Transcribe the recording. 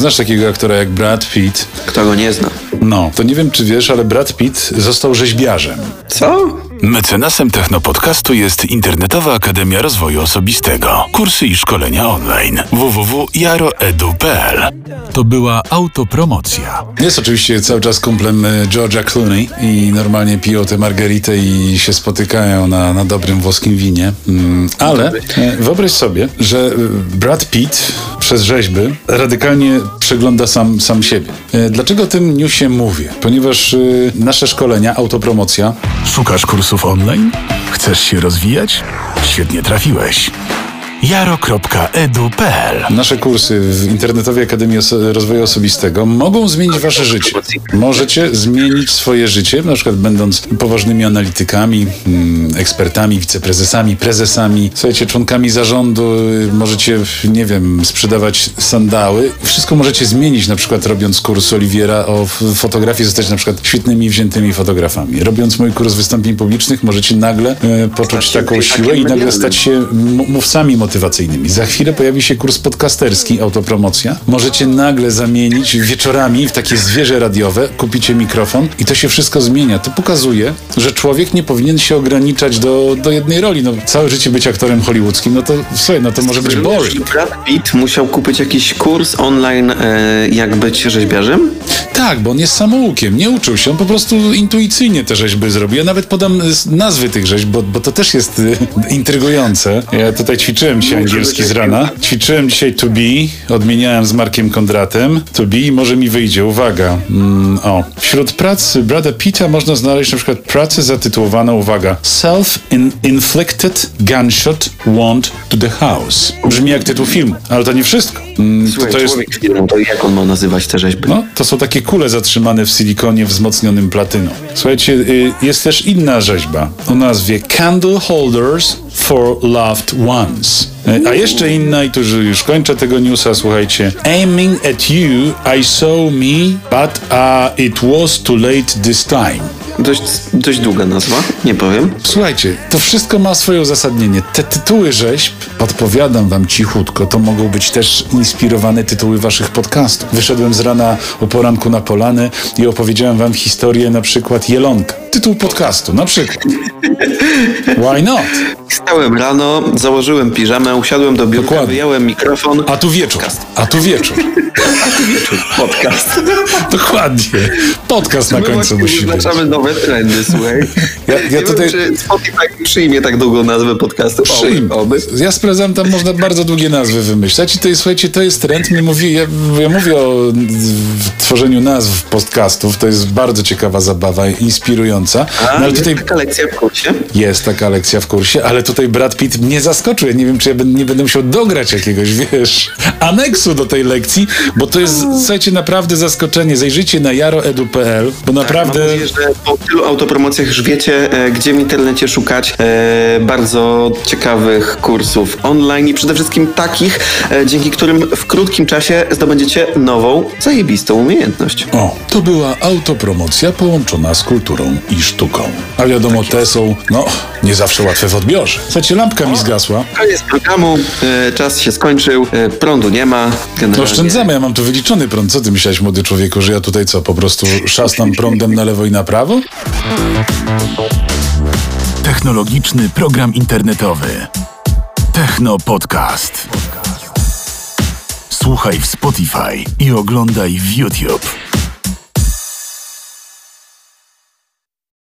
znasz takiego aktora jak Brad Pitt? Kto go nie zna? No, to nie wiem, czy wiesz, ale Brad Pitt został rzeźbiarzem. Co? Mecenasem Technopodcastu jest Internetowa Akademia Rozwoju Osobistego. Kursy i szkolenia online. www.jaroedu.pl To była autopromocja. Jest oczywiście cały czas kumplem e, George'a Clooney i normalnie piją tę margaritę i się spotykają na, na dobrym włoskim winie. Mm, ale e, wyobraź sobie, że e, Brad Pitt przez rzeźby radykalnie przegląda sam, sam siebie. E, Dlaczego o tym newsie mówię? Ponieważ e, nasze szkolenia, autopromocja, Szukasz kursów online? Chcesz się rozwijać? Świetnie trafiłeś. jaro.edu.pl Nasze kursy w Internetowej Akademii Rozwoju Osobistego mogą zmienić wasze życie. Możecie zmienić swoje życie, na przykład będąc poważnymi analitykami, mm, ekspertami, wiceprezesami, prezesami, słuchajcie, członkami zarządu, y, możecie, nie wiem, sprzedawać sandały. Wszystko możecie zmienić, na przykład robiąc kurs Oliwiera o fotografii, zostać na przykład świetnymi, wziętymi fotografami. Robiąc mój kurs wystąpień publicznych, możecie nagle e, poczuć taką siłę i nagle stać się mówcami motywacyjnymi. Za chwilę pojawi się kurs podcasterski, autopromocja. Możecie nagle zamienić wieczorami w takie zwierzę radiowe, kupicie mikrofon i to się wszystko zmienia. To pokazuje, że człowiek nie powinien się ograniczać do, do jednej roli. No, całe życie być aktorem hollywoodzkim, no to słuchaj, no to może być boring. Brad Pitt musiał kupić jakiś kurs online, e, jak być rzeźbiarzem? Tak, bo on jest samoukiem, nie uczył się, on po prostu intuicyjnie te rzeźby zrobił. Ja nawet podam nazwy tych rzeźb, bo, bo to też jest y, intrygujące. Ja tutaj ćwiczyłem dzisiaj angielski z rana. Ćwiczyłem dzisiaj to be, odmieniałem z Markiem Kondratem. To be i może mi wyjdzie, uwaga. Mm, o, wśród prac Brada Pitta można znaleźć na przykład pracę zatytułowaną, uwaga, Self-Inflicted Gunshot Wound to the House. Brzmi jak tytuł filmu, ale to nie wszystko. Mm, to, Słuchaj, to jest... człowiek filmu, to jak on ma nazywać te rzeźby? No, to są takie kule zatrzymane w silikonie wzmocnionym platyną. Słuchajcie, y, jest też inna rzeźba o nazwie Candle Holders for Loved Ones. Y, A jeszcze inna, i tu już- już kończę tego newsa, słuchajcie. Aiming at you, I saw me, but uh, it was too late this time. Dość, dość długa nazwa, nie powiem. Słuchajcie, to wszystko ma swoje uzasadnienie. Te tytuły rzeźb, podpowiadam wam cichutko, to mogą być też inspirowane tytuły waszych podcastów. Wyszedłem z rana o poranku na polany i opowiedziałem wam historię na przykład Jelonka. Tytuł podcastu, na przykład. Why not? Stałem rano, założyłem piżamę, usiadłem do biurka, Dokładnie. wyjąłem mikrofon. A tu wieczór. A tu wieczór. Podcast. Dokładnie. Podcast na końcu musi być. wyznaczamy nowe trendy, słuchaj. Ja- ja nie tutaj- wiem, czy Spotify przyjmie tak długą nazwę podcastu. Oby, Przyjm. oby. Ja sprawdzam, tam można bardzo długie nazwy wymyślać i to jest, słuchajcie, to jest trend. My mówi, ja, ja mówię o tworzeniu nazw podcastów, to jest bardzo ciekawa zabawa, inspirująca. A, No, ale jest tutaj taka lekcja w kursie? jest taka lekcja w kursie, ale tutaj Brad Pitt mnie zaskoczył. Ja nie wiem, czy ja nie będę musiał dograć jakiegoś, wiesz, aneksu do tej lekcji, bo to jest, słuchajcie, naprawdę zaskoczenie. Zajrzyjcie na jaroedu.pl, bo naprawdę... Mam nadzieję, że po tylu autopromocjach już wiecie, e, gdzie w internecie szukać e, bardzo ciekawych kursów online i przede wszystkim takich, e, dzięki którym w krótkim czasie zdobędziecie nową, zajebistą umiejętność. O, to była autopromocja połączona z kulturą i sztuką. A wiadomo, te są, no, nie zawsze łatwe w odbiorze. Słuchajcie, lampka mi zgasła. Koniec programu, e, czas się skończył, e, prądu nie ma. To Generalnie oszczędzamy, ja mam tu wyliczony prąd. Co ty myślałeś, młody człowieku, że ja tutaj co, po prostu szastam prądem na lewo i na prawo? Technologiczny program internetowy. Techno Podcast. Słuchaj w Spotify i oglądaj w YouTube.